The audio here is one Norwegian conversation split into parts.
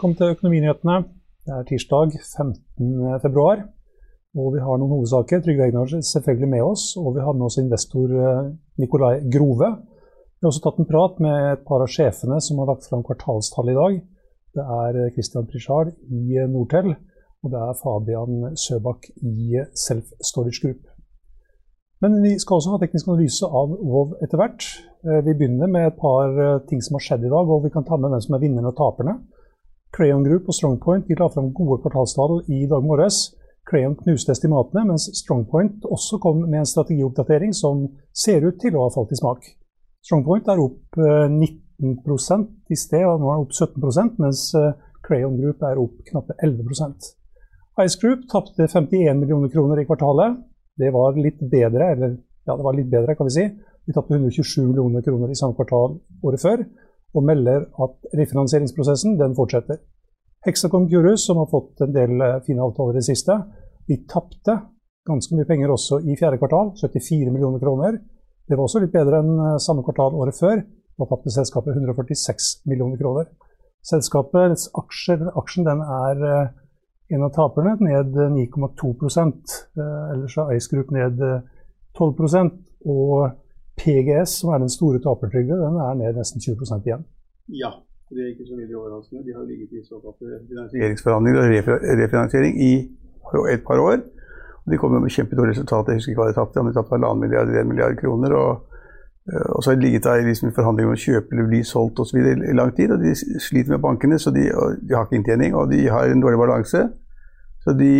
velkommen til Økonominyhetene. Det er tirsdag 15. februar, og vi har noen hovedsaker. Trygve Egnar er selvfølgelig med oss, og vi har med oss investor eh, Nikolai Grove. Vi har også tatt en prat med et par av sjefene som har lagt fram kvartalstall i dag. Det er eh, Christian Prichard i Nortel, og det er Fabian Søbakk i Self Storage Group. Men vi skal også ha teknisk analyse av Vov etter hvert. Eh, vi begynner med et par ting som har skjedd i dag, og vi kan ta med hvem som er vinnerne og taperne. Crayon Group og Strongpoint la fram gode kvartalstall i dag morges. Crayon knuste estimatene, mens Strongpoint også kom med en strategioppdatering som ser ut til å ha falt i smak. Strongpoint er opp 19 eh, i sted, og nå er den opp 17% mens eh, Crayon Group er opp knappe 11% Ice Group tapte 51 millioner kroner i kvartalet. Det var litt bedre, eller ja, det var litt bedre, kan vi si. De tapte 127 millioner kroner i samme kvartal året før og melder at refinansieringsprosessen den fortsetter. Hexacom Curus, som har fått en del eh, fine avtaler i det siste, de tapte ganske mye penger også i fjerde kvartal, 74 millioner kroner. Det var også litt bedre enn eh, samme kvartal året før. Da tapte selskapet 146 millioner kroner. Selskapets aksjer, aksjen den er eh, en av taperne, ned 9,2% Ellers er Ice Group ned 12% og PGS, som er den store tapertrygde, den er ned nesten 20% igjen. Ja, det er ikke så veldig overraskende. De har ligget i såkalte finansieringsforhandlinger og refinansiering i et par år. Og de kommer med kjempedårlige resultater. Jeg husker ikke hva de tapte, de tapte halvannen milliard eller en milliard kroner. Og, eh, og, så har de ligget der i liksom forhandlinger om å kjøpe eller bli solgt osv. i lang tid. Og de sliter med bankene, så de, de har ikke inntjening, og de har en dårlig balanse. Så de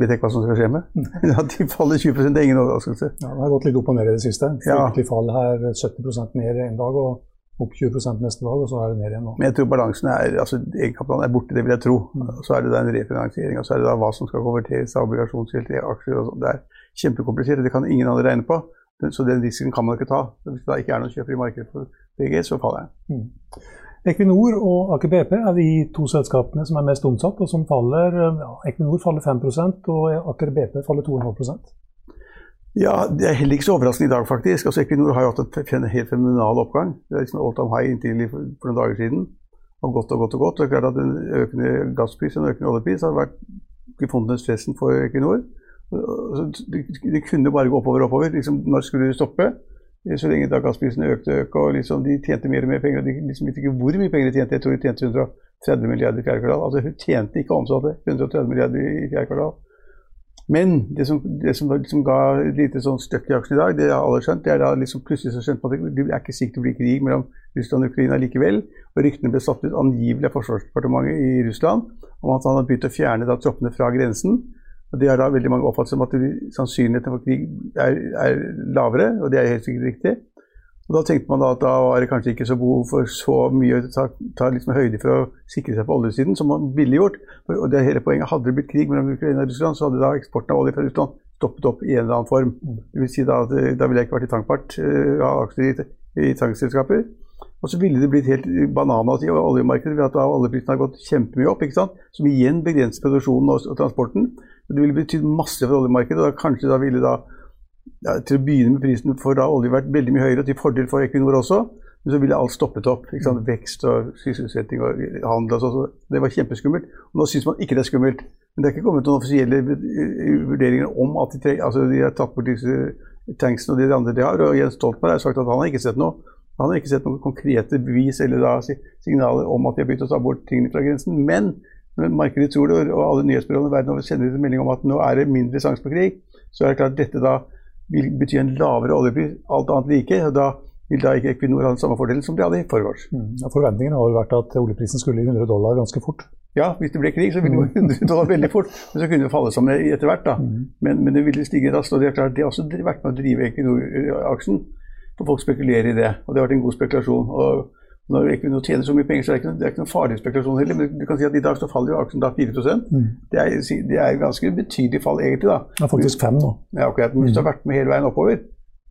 vet ikke hva som skal skje med. de faller 20 det er ingen overraskelse. Ja, Det har gått litt opp og ned i det siste. Fryktelig ja. fall her 70% ned en dag og opp 20% neste dag, og så er det ned igjen nå. Men jeg tror balansen er altså egenkapitalen er borte, det vil jeg tro. Mm. Så er det da en refinansiering, og så er det da hva som skal konverteres av obligasjonsgjeld til aksjer og sånn. Det er kjempekomplisert, det kan ingen andre regne på. Så den risikoen kan man ikke ta. Hvis det da ikke er noen kjøper i markedet for BG, så faller jeg. Mm. Equinor og Aker BP er de to selskapene som er mest omsatt, og som faller ja, Equinor faller 5 og Aker BP faller 2,5% ja, Det er heller ikke så overraskende i dag, faktisk. Altså, Equinor har jo hatt en helt fenomenal oppgang. Det er liksom all time high inntil for, noen dager siden. Og godt og godt og godt. Er klart at En økende gasspris og en økende oljepris har vært gefunnet stressen for Equinor. Det kunne bare gå oppover og oppover. Liksom, når skulle det stoppe? Så lenge da gassprisene økte, økte og liksom de tjente mer og mer penger. og De liksom visste ikke hvor mye penger de tjente. Jeg tror de tjente 130 milliarder i fjerde kvartal. Altså hun tjente ikke omsatte 130 milliarder i fjerde kvartal. Men det som, det som liksom ga et lite sånn støkk i aksjen i dag, det har alle skjønt, det er da liksom plutselig så skjønt at det er ikke sikkert det blir krig mellom Russland og Ukraina likevel. Og ryktene ble satt ut angivelig av Forsvarsdepartementet i Russland om at han hadde begynt å fjerne da troppene fra grensen. Og Det har da veldig mange oppfattet som at sannsynligheten for krig er, er, lavere, og det er helt sikkert riktig. Og Da tenkte man da at da var det kanskje ikke så behov for så mye å ta, ta liksom høyde for å sikre seg på oljesiden, som man ville gjort. Og det hele poenget Hadde det blitt krig mellom Ukraina og Russland, så hadde da eksporten av olje fra Russland stoppet opp i en eller annen form. Det vil si da, at da ville jeg ikke vært i tankpart uh, av aksjer i, i tankselskaper. Og så ville det blitt helt bananas i oljemarkedet ved at oljeprisen har gått kjempemye opp, ikke sant? som igjen begrenser produksjonen og, transporten. Det ville betydd masse for oljemarkedet. og da, Kanskje da ville da ja, til å begynne med prisen for da olje vært veldig mye høyere, til fordel for Equinor også. Men så ville alt stoppet opp. ikke sant? Vekst og sysselsetting og handel og sånn. så Det var kjempeskummelt. Og nå syns man ikke det er skummelt. Men det er ikke kommet noen offisielle eh, vurderinger om at de, tre, altså de har tatt bort disse tanksene og de andre de har. Og Jens Stoltenberg har sagt at han har ikke sett noe. Han har ikke sett noen konkrete bevis eller signaler om at de har begynt å ta bort tingene fra grensen. Men markedet tror det, og alle nyhetsbyråene verden over sender ut melding om at nå er det mindre sjanse for krig, så er det klart at dette da vil bety en lavere oljepris, alt annet like. og da vil da ikke Equinor ha den samme fordelen som de hadde i forgårs. Mm. Forventningen har vært at oljeprisen skulle i 100 dollar ganske fort. Ja, hvis det ble krig, så ville det gå 100 dollar veldig fort. Men så kunne det falle sammen etter hvert. da. Mm. Men, men, det ville stige raskt. og det har også vært med å drive Equinor-aksjen. For folk spekulerer i det. Og det har vært en god spekulasjon. og når Equinor tjener så mye penger, så er det ikke, det er ikke noen farlig spekulasjon heller. Men du kan si at i dag så faller jo aksjen da 4 mm. det, er, det er ganske betydelig fall egentlig. da. Det er faktisk 5 nå. Ja, akkurat. Men hvis du har vært med hele veien oppover,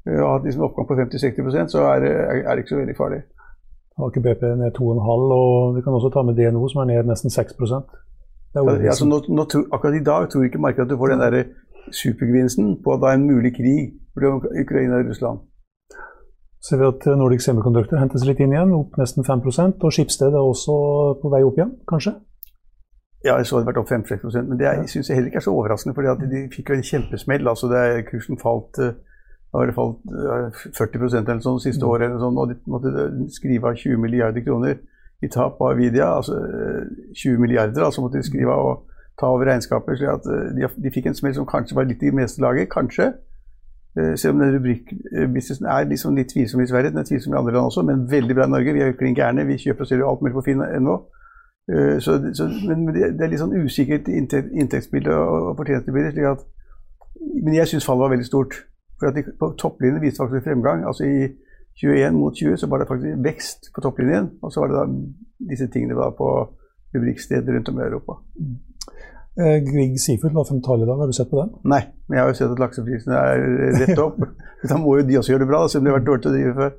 og hatt liksom oppgang på 50-60% så er, er, det ikke så veldig farlig. Aker BP ned 2,5, og vi kan også ta med DNO som er ned nesten 6 ja, altså nå, nå, Akkurat i dag tror ikke markedet at du får den der supergevinsten på at da en mulig krig mellom Ukraina og Russland. Ser vi at Nordic Semiconductor hentes litt inn igjen, opp nesten 5% og Skipsted er også på vei opp igjen, kanskje? Ja, jeg så det vært opp 5-6 men det syns jeg heller ikke er så overraskende. for de fikk jo en kjempesmell. altså det, Kursen falt uh, det falt 40% eller sånn siste mm. året, eller sånt, og de måtte skrive av 20 milliarder kroner i tap av Avidia. Altså 20 eh, milliarder altså måtte de skrive av og ta over regnskapet. slik at eh, de, de fikk en smell som kanskje var litt i meste laget. Kanskje. Eh, selv om den rubrikkbusinessen er liksom litt tvilsom i Sverige, den er tvilsom i andre land også, men veldig bra i Norge. Vi er klin gærne. Vi kjøper og selger alt mulig på finn.no. Så, så, men det er litt sånn usikkert inntektsbilde og fortjenestebilde. slik at Men jeg syns fallet var veldig stort. For at de, på Topplinjen viste faktisk fremgang. altså I 21 mot 20 så var det faktisk vekst på topplinjen. Og så var det da disse tingene var på rubrikksteder rundt om i Europa. Eh, Grieg Seafood var tall i dag, har du sett på den? Nei, men jeg har jo sett at lakseprisene er rett opp. da må jo de også gjøre det bra, siden det de har vært dårlige til å drive før.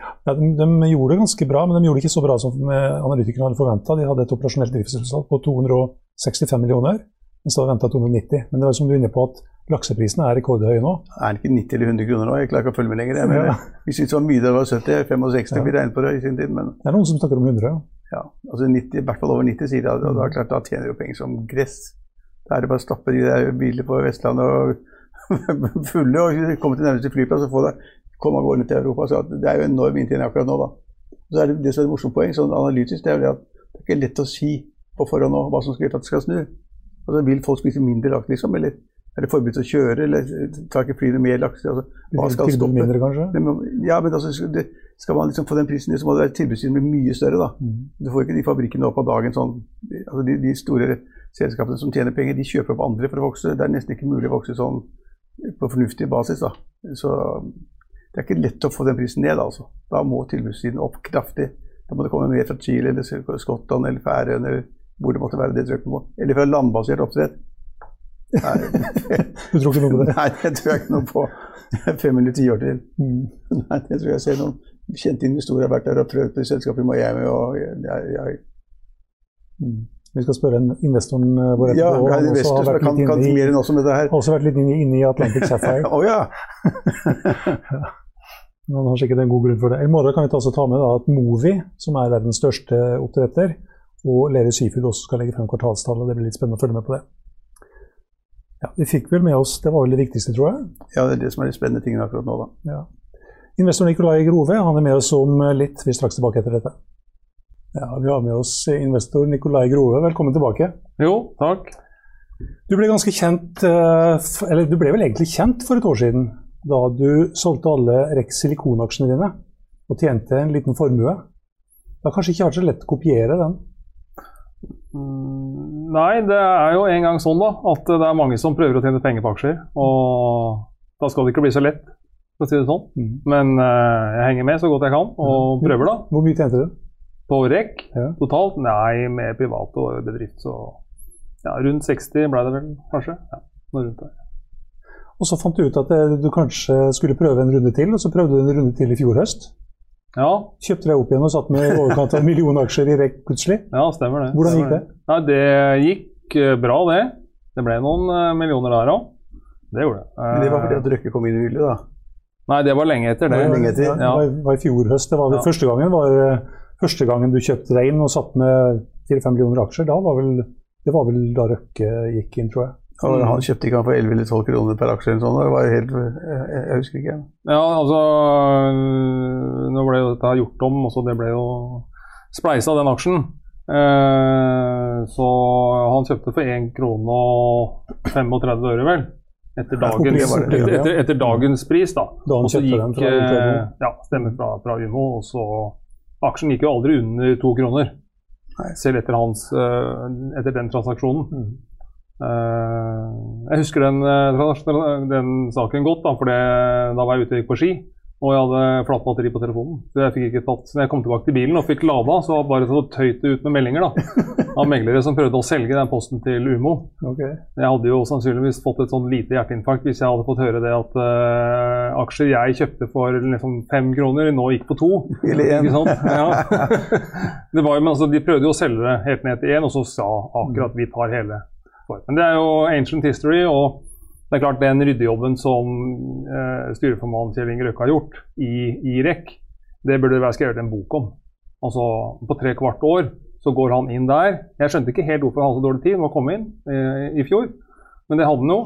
Ja, de, de, gjorde det ganske bra, men de gjorde det ikke så bra som analytikerne hadde forventa. De hadde et operasjonelt driftsresultat på 265 millioner, mens det var venta 290. Men det var som du er inne på at Lakseprisene er rekordhøye nå. Er det ikke 90 eller 100 kroner nå? Jeg klarer ikke å følge med lenger. Men ja. Vi syntes det var mye da det var 70, 65 ja. vi regnet på det i sin tid. Men... Det er noen som snakker om 100. Ja, altså 90, i hvert fall over 90 sier de, og da, klart, da tjener jo penger som gress. Da er det bare å stappe de der bilene på Vestlandet og fulle og komme til nærmeste flyplass og få det, komme av gårde til Europa. Så det er jo enorm inntjening akkurat nå, da. Så er det, det som er et morsomt poeng, sånn analytisk, det er jo at det er ikke lett å si på forhånd nå hva som skal gjøre at det skal snu. Altså, vil folk spise mindre laks, liksom? Eller er det forbudt å kjøre, eller tar ikke flyene mer laks? Altså, hva skal stoppe? Mindre, kanskje? Ja, men altså, det, skal man liksom få den prisen, så må det være tilbudssiden mye større. da. Mm. Du får ikke de fabrikkene opp av dagen sånn altså de, de, store selskapene som tjener penger, de kjøper opp andre for å vokse. Det er nesten ikke mulig å vokse sånn på fornuftig basis. da. Så det er ikke lett å få den prisen ned, altså. Da må tilbudssiden opp kraftig. Da må det komme mer fra Chile eller Skottland eller Færøyene eller hvor det måtte være. det trykket på. Eller fra landbasert oppdrett. Nei, du tror ikke noe på det? Nei, det tror jeg ikke noe på. Fem eller ti år til. Mm. Nei, jeg tror jeg ser noen kjente investorer har vært der og prøvd på selskapet i Miami. og jeg, jeg. Mm. Vi skal spørre investoren eh, vår etterpå. Ja, han investor, har vært kan, kan mer enn også med dette her. også vært litt inne, inne i Atlantic Sapphire. oh, ja. ja. Han har sikkert en god grunn for det. I morgen kan vi ta med da, at Movi, som er verdens største oppdretter, og Lerøy Seafood også skal legge frem kvartalstallet. Det blir litt spennende å følge med på det. Ja, Vi fikk vel med oss Det var vel det viktigste, tror jeg? Ja, det er det som er de spennende tingene akkurat nå, da. Ja. Investor Nikolai Grove han er med oss om litt. Vi er straks tilbake etter dette. Ja, Vi har med oss investor Nikolai Grove. Velkommen tilbake. Jo, takk. Du ble ganske kjent, eh, eller du ble vel egentlig kjent for et år siden, da du solgte alle Rex silikonaksjene dine og tjente en liten formue. Det har kanskje ikke vært så lett å kopiere den? Mm, nei, det er jo en gang sånn da, at det er mange som prøver å tjene penger på aksjer. Og da skal det ikke bli så lett, for å si det sånn. Mm. Men uh, jeg henger med så godt jeg kan, og prøver, da. Hvor mye tjente du? På REC ja. totalt? Nei, med privat og bedrift så ja, rundt 60 ble det vel, kanskje. Ja, noe rundt der. Og så fant du ut at eh, du kanskje skulle prøve en runde til, og så prøvde du en runde til i fjor høst. Ja. Kjøpte deg opp igjen og satt med i overkant av en million aksjer i REC plutselig? Ja, stemmer det. Hvordan gikk det? Nei, det gikk eh, bra, det. Det ble noen uh, millioner der òg. Det gjorde det. Men det var fordi at Røkke kom inn i bildet, da? Nei, det var lenge etter det. Var lenge etter? Ja, det var, var i fjor høst. Det var det Ja. Første gangen var eh, første gangen du kjøpte deg inn og satt med 4-5 millioner aksjer. Da var vel, det var vel da Røkke gikk inn, tror jeg. Og han kjøpte ikke han for 11 eller 12 kroner per aksje eller sånn. Det var helt, jeg, jeg husker ikke. Ja, altså Nå ble jo dette gjort om, og så det ble jo spleisa, den aksjen. Eh, så han kjøpte for 1 krone og 35 øre, vel. Etter dagens, det etter, etter, etter dagens pris, da. Da han kjøpte den fra Umo? Ja, stemmer fra, fra Umo. Og så Aksjen gikk jo aldri under to kroner. Nei. Selv etter, hans, eh, etter den transaksjonen. Mm. Eh, jeg husker den, eh, den saken godt, da, for det, da var jeg ute og gikk på ski. Og jeg hadde flatt batteri på telefonen. Så jeg fikk ikke tatt, når jeg kom tilbake til bilen og fikk lada, så var det bare så tøyt det ut med meldinger da, av meglere som prøvde å selge den posten til Umo. Okay. Jeg hadde jo sannsynligvis fått et sånn lite hjerteinfarkt hvis jeg hadde fått høre det at uh, aksjer jeg kjøpte for liksom fem kroner, nå gikk på to. Eller sant? Ja. det var jo, men altså, de prøvde jo å selge det helt ned til én, og så sa akkurat vi tar hele. For. Men det er jo ancient history, og det er klart den ryddejobben som eh, styreformann Kjell Inge Røkke har gjort i, i REC, det burde det være skrevet en bok om. Altså på tre kvart år så går han inn der. Jeg skjønte ikke helt hvorfor han hadde så dårlig tid med å komme inn eh, i fjor, men det hadde han jo.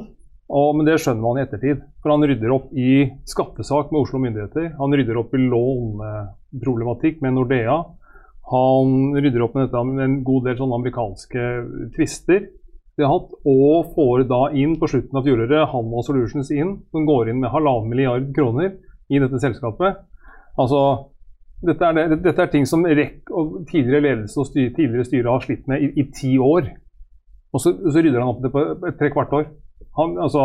Og, men det skjønner man i ettertid. For han rydder opp i skattesak med Oslo myndigheter. Han rydder opp i låneproblematikk med Nordea. Han rydder opp med dette med en god del sånne amerikanske tvister de har hatt, og får da inn på slutten av fjoråret Hanwha Solutions inn, som går inn med halvannen milliard kroner i dette selskapet. Altså, dette er, det, dette er ting som REC og tidligere ledelse og styr, tidligere styre har slitt med i, i ti år. Og så, så rydder han opp det på tre kvart år. Han, altså,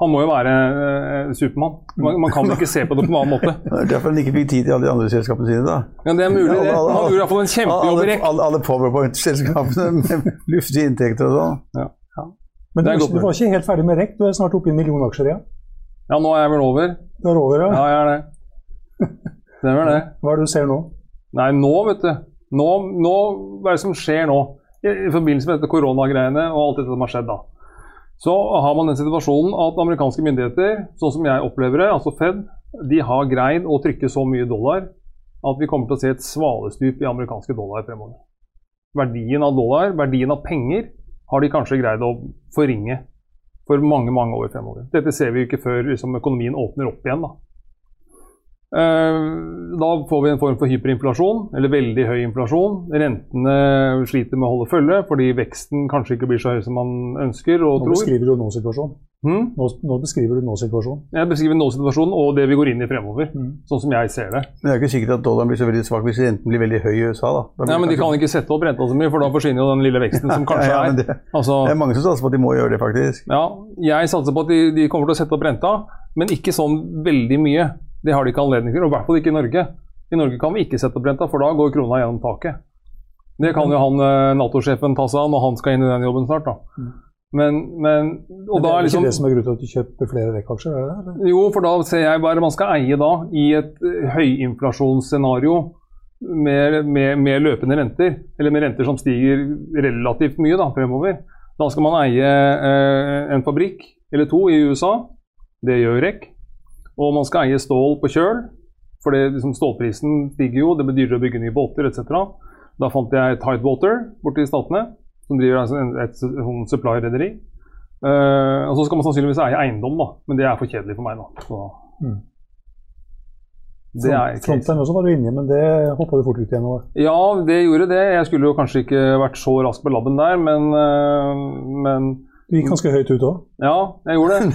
han må jo være eh, Supermann. Man, man kan ikke se på det på en annen måte. Det er derfor han ikke fikk tid til alle de andre selskapene sine. da. Ja, det er mulig, det. Han gjorde i hvert fall en kjempejobb i alle, alle, alle Powerpoint-selskapene med luftige inntekter og sånn. Men du, Det er godt du var ikke helt ferdig med rekk? Du er snart oppe i en million aksjer igjen. Ja, nå er jeg vel over. Du er over, ja. Ja, jeg er det. Stemmer det. Hva er det du ser nå? Nei, nå, vet du. Nå, nå, hva er det som skjer nå? I, i forbindelse med dette koronagreiene og alt dette som har skjedd, da. Så har man den situasjonen at amerikanske myndigheter, sånn som jeg opplever det, altså Fed, de har greid å trykke så mye dollar at vi kommer til å se et svalestup i amerikanske dollar fremover. Verdien av dollar, verdien av penger, har de kanskje greid å forringe for mange mange år fremover. Dette ser vi ikke før liksom, økonomien åpner opp igjen. da. Eh, Da får vi en form for hyperinflasjon, eller veldig høy inflasjon. Rentene sliter med å holde følge, fordi veksten kanskje ikke blir så høy som man ønsker og Nå tror. beskriver du nå-situasjonen. Hmm? Nå, nå beskriver du nå-situasjonen. Jeg beskriver nå-situasjonen og det vi går inn i fremover, Mm. sånn som jeg ser det. Men det er ikke sikkert at dollaren blir så veldig svak hvis renten blir veldig høy i USA. da. da Ja, men De kan ikke sette opp renta så mye, for da forsvinner jo den lille veksten som kanskje ja, men er. det, Altså, det er mange som satser på at de må gjøre det, faktisk. Ja, jeg satser på at de, de kommer til å sette opp renta, men ikke sånn veldig mye. Det har de ikke anledning til, og i hvert fall ikke i Norge. I Norge kan vi ikke sette opp renta, for da går krona gjennom taket. Det kan jo han eh, Nato-sjefen ta seg av når han skal inn i den jobben snart. da. Men, men og Men det er liksom, ikke det som er grunnen til at du kjøper flere REC-aksjer? er? Jo, for da ser jeg hva man skal eie da, i et eh, høyinflasjonsscenario med, med, med løpende renter, eller med renter som stiger relativt mye da, fremover. Da skal man eie eh, en fabrikk eller to i USA. Det gjør REC. Og man skal eie stål på kjøl, for det, liksom, stålprisen stiger jo. Det blir dyrere å bygge nye båter etc. Da fant jeg Tidewater borte i Statene, som driver altså en- et, et supply-rederi. Uh, og så skal man sannsynligvis eie eiendom, da, men det er for kjedelig for meg. da. Så. Mm. Det er. Frontline også var du inne men det hoppa du fort ut igjen. over. Ja, det gjorde det. Jeg skulle jo kanskje ikke vært så rask på labben der, men, eh, men du gikk ganske høyt ut òg. ja, jeg gjorde det.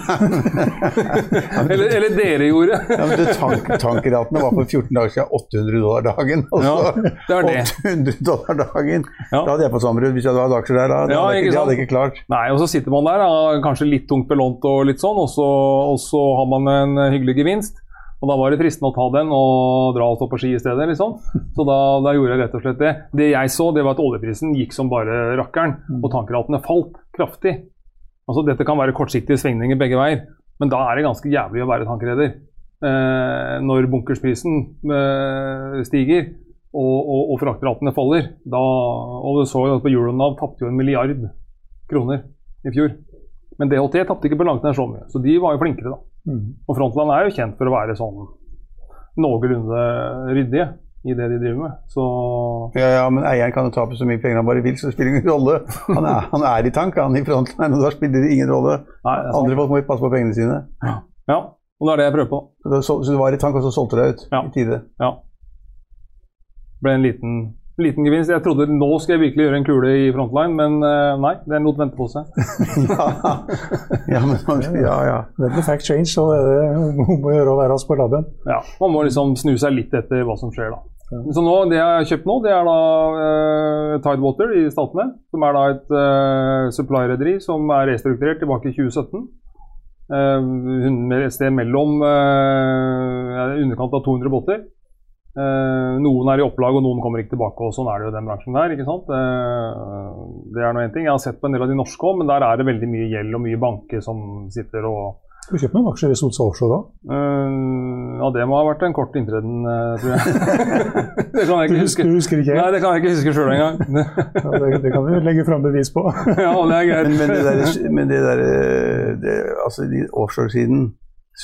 eller, eller dere gjorde. Ja, men det tank, Tankratene var for 14 dager siden 800 dollar dagen. Ja, Altså, det er det. 800 dollar dagen! Ja. Da hadde jeg fått sammenbrudd hvis jeg hadde hatt aksjer der. Da. Det Ja, hadde ikke, det hadde jeg ikke klart. Nei, og så sitter man der, da, kanskje litt tungt belånt og litt sånn, og så, og så har man en hyggelig gevinst. Og da var det fristende å ta den og dra og stå på ski i stedet, liksom. Så da, da gjorde jeg rett og slett det. Det jeg så, det var at oljeprisen gikk som bare rakkeren, og tankratene falt kraftig. Altså Dette kan være kortsiktige svingninger begge veier, men da er det ganske jævlig å være tankreder. Eh, når bunkersprisen eh, stiger og, og, og fraktratene faller. Da, og du så jo at på Euronav tapte jo en milliard kroner i fjor. Men DHT tapte ikke på langt nær så mye, så de var jo flinkere, da. Mm. Og Frontland er jo kjent for å være sånn noenlunde ryddige i det de driver med. Så Ja, ja, men eieren kan jo tape så mye penger han bare vil, så det spiller ingen rolle. Han er, han er i tank, han i frontline, og da spiller det ingen rolle. nei. Andre folk må passe på pengene sine. Ja, og det er det jeg prøver på. Så, så du var i tank, og så solgte du deg ut Ja. i tide. Ja. Ble en liten, liten gevinst. Jeg trodde nå skal jeg virkelig gjøre en kule i Frontline, men eh, nei, den lot vente på seg. ja. ja, men ja, ja. Det the fact change, så er det om å gjøre å være på labben. Ja, Man må liksom snu seg litt etter hva som skjer, da. Så nå, Det jeg har kjøpt nå, det er da uh, Tidewater i Statene. Som er da et uh, supply-rederi som er restrukturert tilbake i 2017. Uh, et sted mellom uh, underkant av 200 båter. Eh, noen er i opplag, og noen kommer ikke tilbake. og Sånn er det jo i den bransjen der. ikke sant? Eh, det er nå en ting. Jeg har sett på en del av de norske òg, men der er det veldig mye gjeld og mye banker som sitter og Skal Du kjøpe noen aksjer i Solstad Offshore da? Eh, ja, det må ha vært en kort inntreden, tror jeg. det kan jeg ikke huske. du husker ikke? Nei, det kan jeg ikke huske sjøl engang. Ja, det, det kan vi legge fram bevis på. ja, det er greit. Men, men det der, men det der det, Altså, de offshore-siden,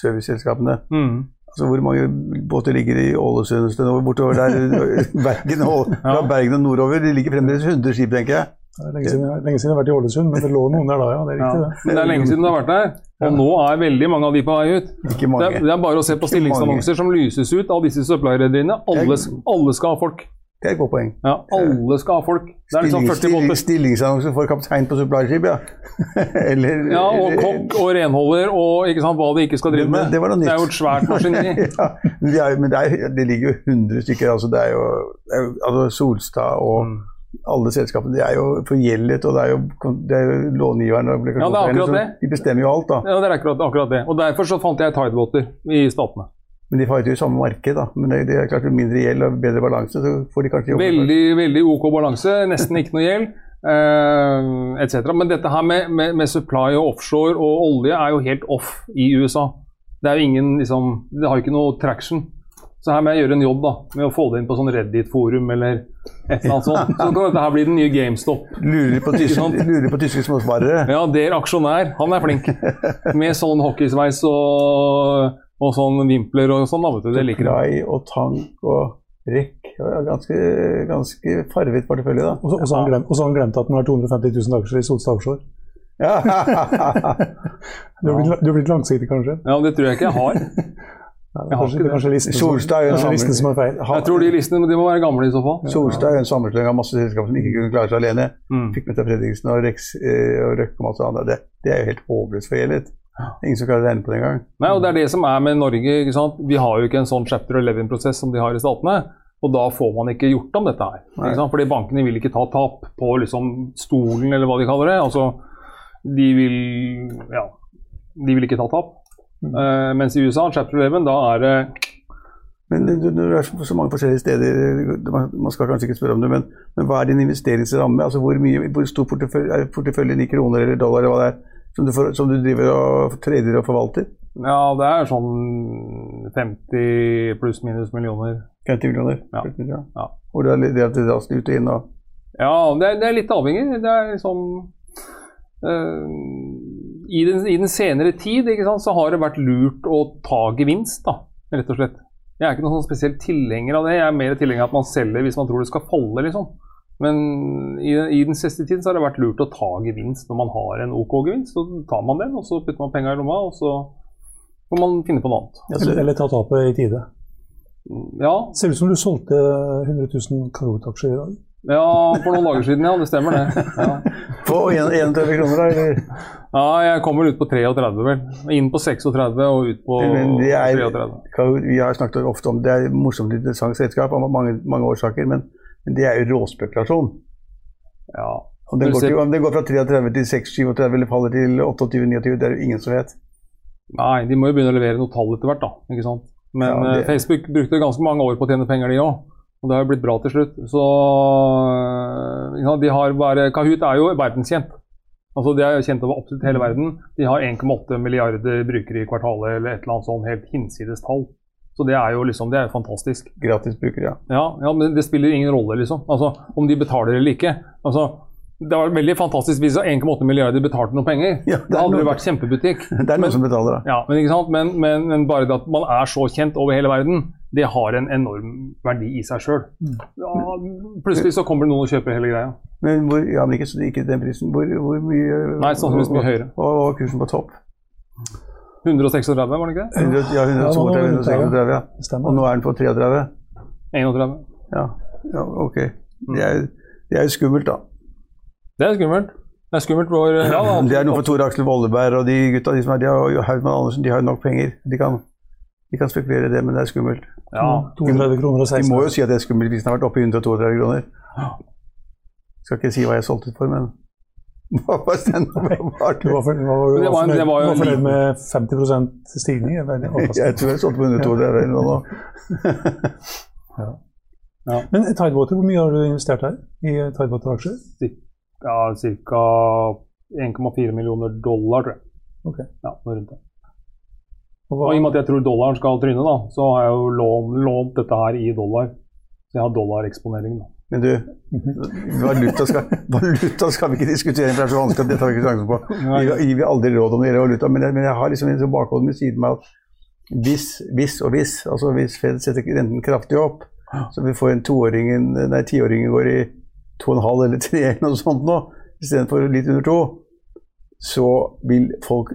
serviceselskapene Mm. Altså, Hvor mange båter ligger i Ålesund og bortover der? Bergen og, fra Bergen og nordover. Det ligger fremdeles 100 skip, tenker jeg. Det er lenge siden, lenge siden jeg har vært i Ålesund, men det lå noen der da, ja. Det er Ja. riktig, det. Men det er lenge siden du har vært der, og nå er veldig mange av de på vei ut. Ikke Det mange. er, det er bare å se på stillingsannonser som lyses ut av disse supply-rederiene. Alle, alle skal ha folk. Det er et godt poeng. Ja, alle skal ha folk. Det er liksom 40 stilling, stillingsannonse for kaptein på supplyskip, ja. eller, Ja, og kokk og renholder og ikke sant, hva de ikke skal drive med. Det- det var noe nytt. er jo et svært maskineri. ja, men det, er, men det, er, det ligger jo 100 stykker. Altså, det er jo, det er jo altså Solstad og Mm. alle selskapene de er jo forgjeldet, og det er jo, det er jo långiverne og Ja, det er akkurat det. De bestemmer jo alt, da. Ja, det er akkurat, akkurat det. Og Derfor så fant jeg Tidewater i Statene. Men de fighter jo i samme marked, da. Men det, er klart mindre gjeld og bedre balanse, så får de kanskje jobbe. Veldig, veldig OK balanse, nesten ikke noe gjeld. Uh, etc. Men dette her med, med, med supply og offshore og olje er jo helt off i USA. Det er jo ingen liksom Det har jo ikke noe traction. Så her må jeg gjøre en jobb da, med å få det inn på sånn Reddit-forum eller et eller annet sånt. Så kan dette her bli den nye GameStop. Lurer på tyske, på tyske småsparere. Ja, der aksjonær, han er flink. Med sånn hockeysveis og, og sånn vimpler og sånn. da, vet du, Det liker jeg. Rai og tank og rekk. Ja, Ganske, ganske farvet portefølje, da. Og så har han han glemt at den har 250 000 aksjer i Solstad Offshore. Ja. Du har blitt, du har blitt langsiktig, kanskje? Ja, Det tror jeg ikke jeg har. Jeg har kanskje, ikke kanskje listen, som, Solstad er en listen som er feil. Jeg tror de listene de må være gamle i så fall. Solstad er en sammenslutning av masse selskaper som ikke kunne klare seg alene. Mm. Fikk med seg Fredriksen og Rex eh, og Røkke og masse andre. Det, det er jo helt håpløst forgjeldet. Ingen som klarer å regne på det engang. Nei, og Det er det som er med Norge. ikke sant? Vi har jo ikke en sånn chapter 11-prosess som de har i statene. Og da får man ikke gjort om dette her. Ikke sant? Fordi bankene vil ikke ta tap på liksom stolen, eller hva de kaller det. Altså, de vil ja, de vil ikke ta tap. Eh, mens i USA, chapter 11, da er det Men det, du er så mange forskjellige steder, man, man skal kanskje ikke spørre om det, men, men hva er din investeringsramme? Altså Hvor, mye, hvor stor portefølje, er porteføljen i kroner eller dollar eller hva det er, som du, for, som du driver og trader og forvalter? Ja, det er sånn 50 pluss minus millioner. 50 millioner? Ja. ja. Ja. Hvor det er det raskt ut og inn og Ja, det er, det er litt avhengig. Det er liksom øh, i, den, I den senere tid sant, så har det vært lurt å ta gevinst, da, rett og slett. Jeg er ikke noen sånn spesiell tilhenger av det. Jeg er mer tilhenger av at man selger hvis man tror det skal falle, liksom. Men i, i den siste tiden så har det vært lurt å ta gevinst når man har en OK gevinst. Så tar man den, og så putter man penga i lomma, og så får man finne på noe annet. Eller, eller ta tapet i tide. Ja, Ser ut som du solgte 100 000 Kahoot-aksjer i dag. ja, for noen dager siden, ja. Det stemmer, det. Ja. På 31 kroner, da? Eller? Ja, jeg kommer ut på 33, vel. Inn på 36 og ut på Men det er, 33. Vi har snakket ofte om det er et morsomt interessant selskap av mange, mange årsaker, men, men det er jo råspekulasjon. Ja. Om det går til, om det går fra 33 til 6-37 eller faller til 28-29, det er jo ingen som vet. Nei, de må jo begynne å levere noe tall etter hvert, da. ikke sant? Men Ja, det- eh, Facebook brukte ganske mange år på å tjene penger, de òg. Og det har jo blitt bra til slutt. Så ja, de har bare Kahoot er jo verdenskjent. Altså, De er kjent over absolutt hele verden. De har 1,8 milliarder brukere i kvartalet eller et eller annet sånn helt hinsides tall. Så det er jo liksom, det er jo fantastisk. Gratisbrukere, ja. Ja, ja, men det spiller ingen rolle, liksom. Altså, Om de betaler eller ikke. Altså, Det var veldig fantastisk hvis 1,8 milliarder betalte noen penger. Ja, det det hadde jo vært kjempebutikk. Det er noen som betaler, da. Ja, men, ikke sant? Men, men, men bare det at man er så kjent over hele verden, det har en enorm verdi i seg sjøl. Ja, plutselig så kommer det noen og kjøper hele greia. Men hvor, ja, men ikke, så- ikke den prisen. Hvor, hvor mye Nei, sannsynligvis mye høyere. Og, og kursen på topp? 136, var det ikke det? 100, ja, 132, 136, ja. Stemmer. Og nå er den på 33? 31. Ja, ja ok. Det er, det er jo skummelt, da. Det er skummelt. Det er skummelt hvor ja, da, Det er noe for Tore Aksel Volleberg og de gutta de som er, de har, jo Haugmann Andersen, de har jo nok penger. De kan, de kan spekulere i det, men det er skummelt. ja. 32 kroner og De må jo si at det er skummelt hvis den har vært oppe i 132 kroner. Skal ikke si hva jeg solgte for, men Hva var den? Hva var Du var, for, var, det var det var jo fornøyd med 50 stigning? Jeg tror. Jeg solgte på 132 eller noe ja. Men Tidewater, hvor mye har du investert her i Tidewater-aksjer? ja ca. 1,4 millioner dollar, tror jeg. Ok. Ja, noe rundt det. Og Og I og med at jeg tror dollaren skal tryne, da, så har jeg jo lånt, lånt dette her i dollar. Så jeg har dollareksponering. da. Men du, valuta skal, valuta skal vi ikke diskutere, for det er så vanskelig at det tar vi ikke sjansen på. Vi gir vi aldri råd om det gjelder valuta, men jeg, men jeg har liksom en sånn bakhold ved siden av at hvis, hvis og hvis, altså hvis Fed setter renten kraftig opp, så vi får en toåringen, nei, tiåringen går i to og en halv eller tre eller noe sånt nå, istedenfor litt under to, så vil folk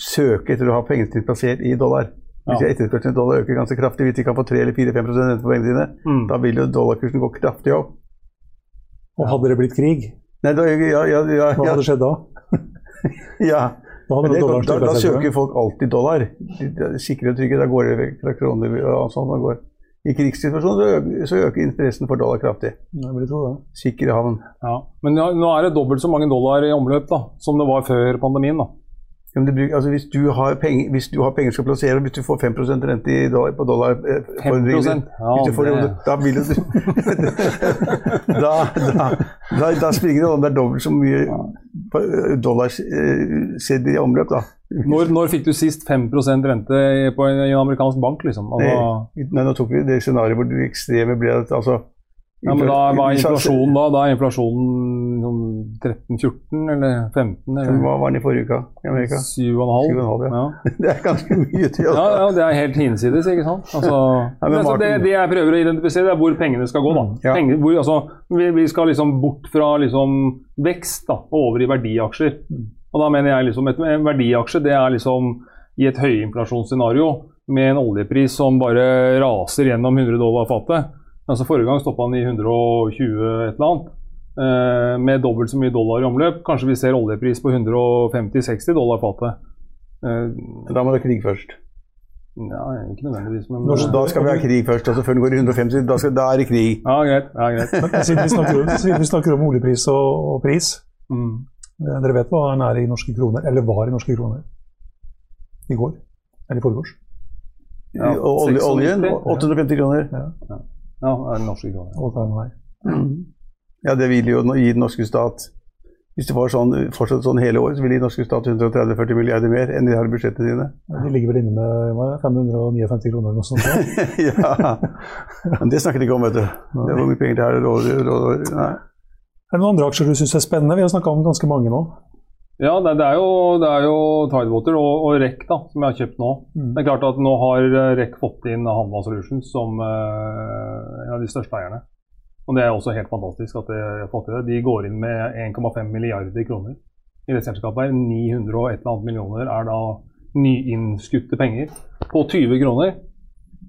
søke etter å ha pengene sine plassert i dollar. Hvis Ja. etterspørselen i dollar øker ganske kraftig, hvis de kan få 3 eller 4-5% rente på pengene sine, Mm. da vil jo dollarkursen gå kraftig opp. og hadde det blitt krig, Nei, da, ja, ja, ja, hva hadde skjedd da? ja. Da det, da, da søker folk alltid dollar. Sikre og trygge. Da går det vekk fra kroner og sånn. går. I krigssituasjonen så øker, så øker interessen for dollar kraftig. Sikker havn. Ja. Men nå er det dobbelt så mange dollar i omløp da, som det var før pandemien. da. Ja, men bruker, altså hvis, du har penger, hvis du har penger skal plassere, hvis du får 5% rente i dollar, på dollar eh, 5 din, Ja, får, det- Da vil du da, da, da, da springer det om det er dobbelt så mye dollarsedler i omløp, da. Når, når fikk du sist 5% rente på en, i en amerikansk bank? liksom? Altså, Nei, nå tok vi det scenarioet hvor det ekstreme ble at altså ja, men da, Hva er inflasjonen da? Da er inflasjonen sånn 13-14 eller 15 eller Hva var den i forrige uke i Amerika? 7,5? 7,5, ja. ja. Det er ganske mye til. Ja, Altså. ja, det er helt hinsides, ikke sant. Altså, men altså, det, det jeg prøver å identifisere, er hvor pengene skal gå. da. Ja. Penger, hvor, altså, vi, vi skal liksom bort fra liksom vekst da, og over i verdiaksjer. Og da mener jeg liksom et, En verdiaksje det er liksom i et høyinflasjonsscenario med en oljepris som bare raser gjennom 100 dollar fatet. Altså Forrige gang stoppa han i 120 et eller annet. Eh, med dobbelt så mye dollar i omløp. Kanskje vi ser oljepris på 150-60 dollar fatet. Eh, Da må det krig først. ja, ikke nødvendigvis, men Når- Da skal vi ha krig først, altså før den går i 150, da, skal, da er det krig. Ja, greit. Ja, greit. Siden vi snakker, om- siden vi snakker om oljepris og, og pris, Mm. eh, dere vet hva den er i norske kroner, eller var i norske kroner i går? Eller i forgårs? Ja, oljen 850 kroner. Ja, det er norske her. Ja, det vil jo gi den norske stat Hvis det var sånn, fortsatt sånn hele året, så vil gi den norske stat 130-40 milliarder mer enn de har i budsjettene sine. De ligger vel inne med hva er det, 559 kroner eller noe sånt. ja. ja. Men det snakker de ikke om, vet du. Det er hvor mye penger det er. Råd, råd, nei. Er det noen andre aksjer du syns er spennende? Vi har snakka om ganske mange nå. Ja, det, det, er jo, det er jo Tidewater og, og REC da, som jeg har kjøpt nå. Mm. Det er klart at Nå har eh, REC fått inn Hanva Solutions som eh, en av de største eierne. Og Det er også helt fantastisk at de har fått til det. De går inn med 1,5 milliarder kroner i det selskapet. her. 900 og et eller annet millioner er da nyinnskutte penger på 20 kroner.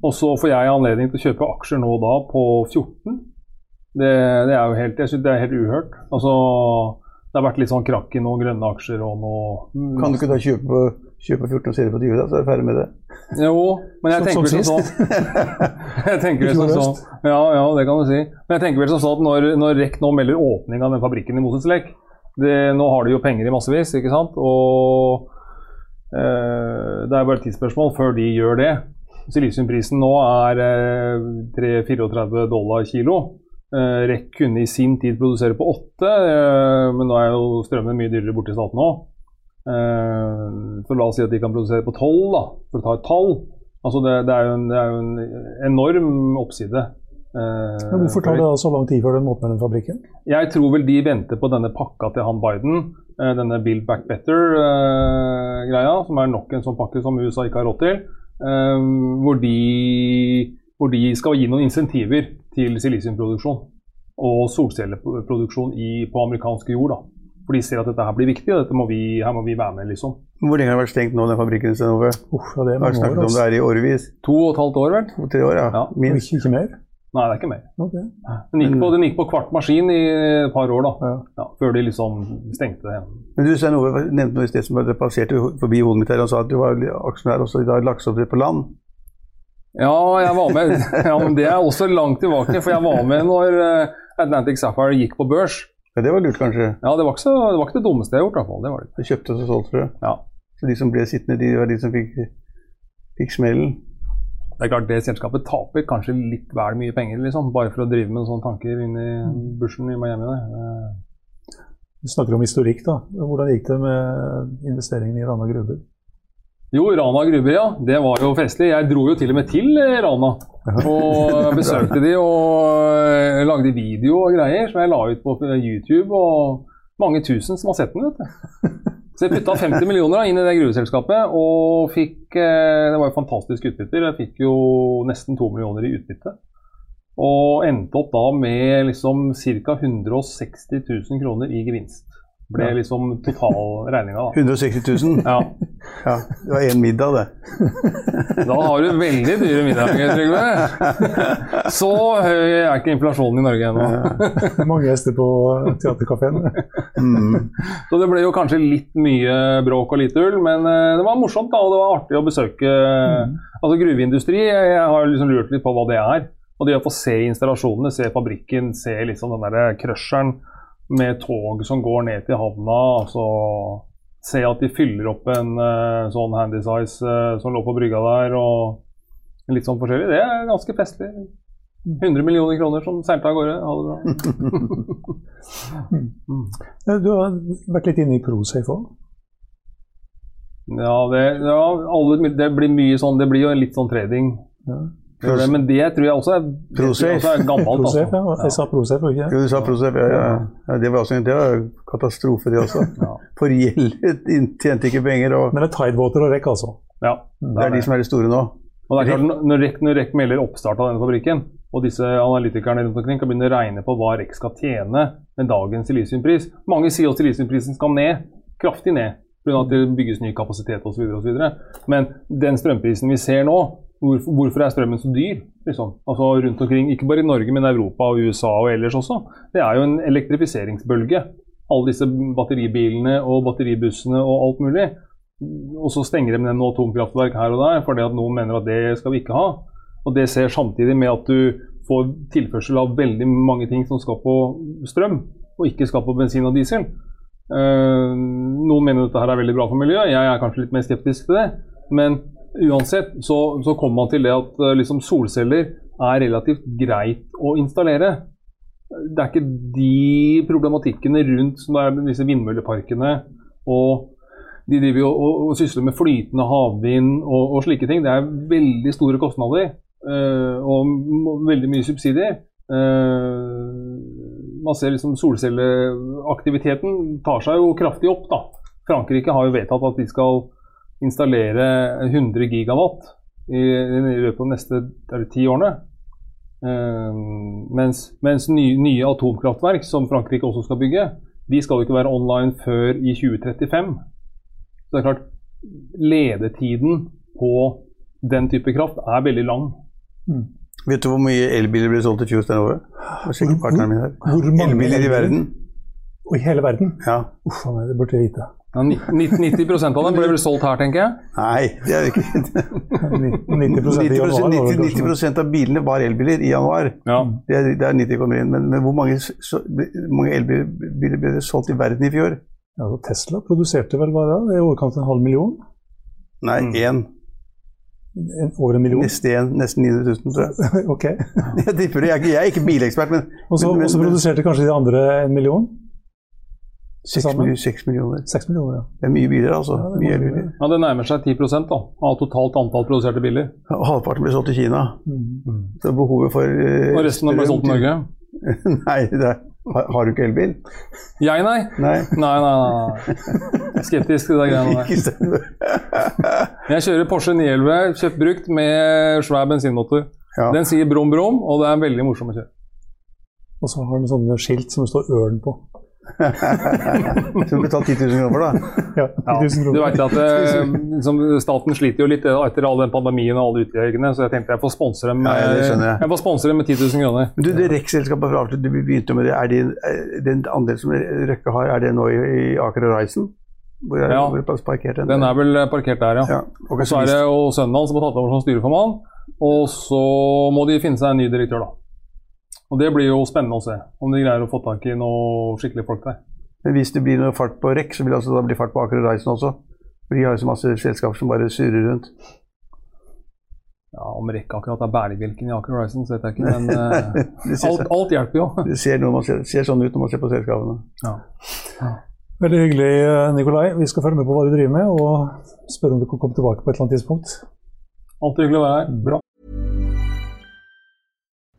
Og så får jeg anledning til å kjøpe aksjer nå da på 14. Det, det er jo helt, jeg synes det er helt uhørt. Altså, det har vært litt sånn krakk i noen grønne aksjer og noe Kan du ikke da kjøpe, kjøpe 14 og selge på 20, da, så er du ferdig med det? Jo, men jeg tenker vel sånn Jeg tenker vel sånn Ja, ja, det kan du si. Men jeg tenker vel sånn at når, når REC nå melder åpning av den fabrikken i Moses Lek Nå har de jo penger i massevis, ikke sant? Og eh, det er bare et tidsspørsmål før de gjør det. Silisiumprisen nå er eh, 3-34 dollar kilo. Eh, REC kunne i sin tid produsere på 8, eh, men nå er jo strømmen mye dyrere borte i staten òg. Eh, så la oss si at de kan produsere på 12, da, for å ta et tall. Altså det, det, er en, det er jo en enorm oppside Eh, Men hvorfor tar det da så lang tid før den åpner den fabrikken? Jeg tror vel de venter på denne pakka til han Biden, eh, denne Build Back Better-greia, som er nok en sånn pakke som USA ikke har råd til. eh, hvor, de, hvor de skal gi noen insentiver til silisiumproduksjon og solcelleproduksjon i, på amerikansk jord. da. For de ser at dette her blir viktig, og dette må vi, her må vi være med. liksom. Hvor lenge har det vært stengt nå, den fabrikken? Uff, ja, det er Har snakket år. om det her i årevis. To og et halvt år, vel? To-tre år, ja. Ja. Minst. Ikke, ikke mer? Nei, det er ikke mer. Ok. Den gikk på, den gikk på kvart maskin i et par år, da. Ja. Ja, før de liksom stengte det. Men du Stein Ove, nevnte noe i sted som det passerte forbi hodet mitt her og sa at du var aksjonær også i dag det på land. Ja, jeg var med. Ja, men det er også langt tilbake, for jeg var med når eh, Atlantic Sapphire gikk på børs. Ja, Det var lurt, kanskje. Ja, det var ikke, så, det, var ikke det dummeste jeg har gjort, i hvert fall. Det var det. Du kjøpte og så solgte frø? Ja. Så de som ble sittende, de var de som fikk, fikk smellen. Det er klart det selskapet taper kanskje litt vel mye penger, liksom, bare for å drive med sånne tanker inn i børsen i Miami. Der. Eh, Vi snakker om historikk, da. Hvordan gikk det med investeringen i Rana Gruber? Jo, Rana Gruber, ja. Det var jo festlig. Jeg dro jo til og med til eh, Rana og besøkte de og eh, lagde video og greier som jeg la ut på YouTube. Og mange tusen som har sett den, vet du. Så jeg putta 50 millioner inn i det gruveselskapet og fikk eh, Det var jo fantastisk utbytter. Jeg fikk jo nesten to millioner i utbytte. Og endte opp da med liksom ca. 160 000 kroner i gevinst. Ble liksom totalregninga. da. 160 000. Ja. Ja, det var én middag, det. Da har du veldig dyre middager, Trygve. Så høy er ikke inflasjonen i Norge ennå. Mange gjester på teaterkafeen. Mm. Så det ble jo kanskje litt mye bråk og lite ull, men eh, det var morsomt da, og det var artig å besøke altså gruveindustri. Jeg har liksom lurt litt på hva det er. Og det å få se installasjonene, se fabrikken, se liksom den der crusheren med tog som går ned til havna. altså Se at de fyller opp en uh, sånn handysize uh, som lå på brygga der, og litt sånn forskjellig. Det er ganske festlig. 100 millioner kroner som seilte av gårde. Ha det bra. Eh, Du har vært litt inne i Prosafe òg. Ja, det, ja alle, det blir mye sånn Det blir jo litt sånn trading. Ja. Gjør det, men det tror jeg også er, det også er gammelt. Altså. ja. Jeg sa Prosafe, ikke Jo, du sa Prosef, ja, ja. ja. Det var også det var katastrofe, det også. Ja. For gjeld tjente ikke penger, og Men det er Tidewater og REC, altså. Ja, det er de som er de store nå. Og det er klart, når REC, når REC melder oppstart av denne fabrikken, og disse analytikerne rundt omkring kan begynne å regne på hva REC skal tjene med dagens silisiumpris Mange sier at silisiumprisen skal ned, kraftig ned, pga. at det bygges ny kapasitet osv. Men den strømprisen vi ser nå, hvorfor, er strømmen så dyr? Liksom? Altså rundt omkring, Ikke bare i Norge, men Europa og USA og ellers også. Det er jo en elektrifiseringsbølge. Alle disse batteribilene og batteribussene og alt mulig. Og så stenger de ned noen atomkraftverk her og der fordi at noen mener at det skal vi ikke ha. Og det ser samtidig med at du får tilførsel av veldig mange ting som skal på strøm, og ikke skal på bensin og diesel. Eh, noen mener dette her er veldig bra for miljøet, jeg er kanskje litt mer skeptisk til det. Men uansett så, så kommer man til det at eh, liksom solceller er relativt greit å installere. Det er ikke de problematikkene rundt som er disse vindmølleparkene og de driver jo og, og sysler med flytende havvind og, og slike ting. Det er veldig store kostnader øh, og veldig mye subsidier. Uh, man ser liksom Solcelleaktiviteten tar seg jo kraftig opp. da. Frankrike har jo vedtatt at de skal installere 100 gigawatt i, i løpet av de neste ti årene. Eh, mens mens nye, nye atomkraftverk, som Frankrike også skal bygge, de skal jo ikke være online før i 2035. Så det er klart, ledetiden på den type kraft er veldig lang. Vet du hvor mye elbiler ble solgt i fjor, Stein året? Hvor, her. Hvor mange Elbiler i verden? Og i hele verden? Ja. Uff a meg, det burde jeg vite. Ja, ni- ni- 90% av dem ble vel solgt her, tenker jeg. Nei, det er ikke. 90 i januar. var det 90, 90 av bilene var elbiler i januar. Ja. Det er, det er 90 kommer inn. Men, men hvor mange, så, mange elbiler ble det solgt i verden i fjor? Ja, så Tesla produserte vel bare det, i overkant av en halv million? Nei, Mm. én. En, over en million? Nesten en, Nesten 900 000, tror jeg. ok. Jeg tipper det. Jeg jeg er ikke bilekspert, men Og så produserte kanskje de andre en million? Seks millioner. 6 millioner, ja. Det er mye biler, altså. Ja, det mye biler. Ja, Det nærmer seg 10% da, av totalt antall produserte biler. Og halvparten blir solgt i Kina. Mm. Så behovet for eh, Og resten har solgt i Norge. Nei, det er, har, har du ikke elbil? Jeg, nei. Nei. Nei, nei, nei. Skeptisk til de greiene der. Ikke. Jeg kjører Porsche 911, kjøpt brukt med svær bensinmotor. Ja. Den sier brum brum, og det er veldig morsom å kjøre. Og så har de sånne skilt som det står ørn på. Som betalte 10 000 kroner da. Ja, 10 000 Du vet at eh, liksom, Staten sliter jo litt etter all den pandemien og alle utgjørelsene, så jeg tenkte jeg får sponse dem, Ja, skjønner jeg. jeg får sponse dem med 10 000 kroner. Men du, det REC-selskapet fra avslutt, du begynte med det. Er det den andel som Røkke har, er det nå i, i Aker Horizon? Hvor er, Ja. hvor er den? Den er vel parkert der, ja. ja. Og så er det jo sønnen hans som har tatt over som styreformann. Og så må de finne seg en ny direktør, da. Og det blir jo spennende å se om de greier å få tak i noe skikkelige folk der. Men hvis det blir noe fart på REC, så vil det altså da bli fart på Aker Horizon også. For de har jo så masse selskaper som bare surrer rundt. Ja, Om Rekk akkurat er bærebjelken i Aker Horizon, så vet jeg ikke, men eh, alt, alt hjelper jo. det ser, ser, ser sånn ut når man ser på selskapene. Ja. Veldig hyggelig, eh, Nikolai. Vi skal følge med på hva du driver med, og spørre om du kan komme tilbake på et eller annet tidspunkt. Alltid hyggelig å være her. Bra.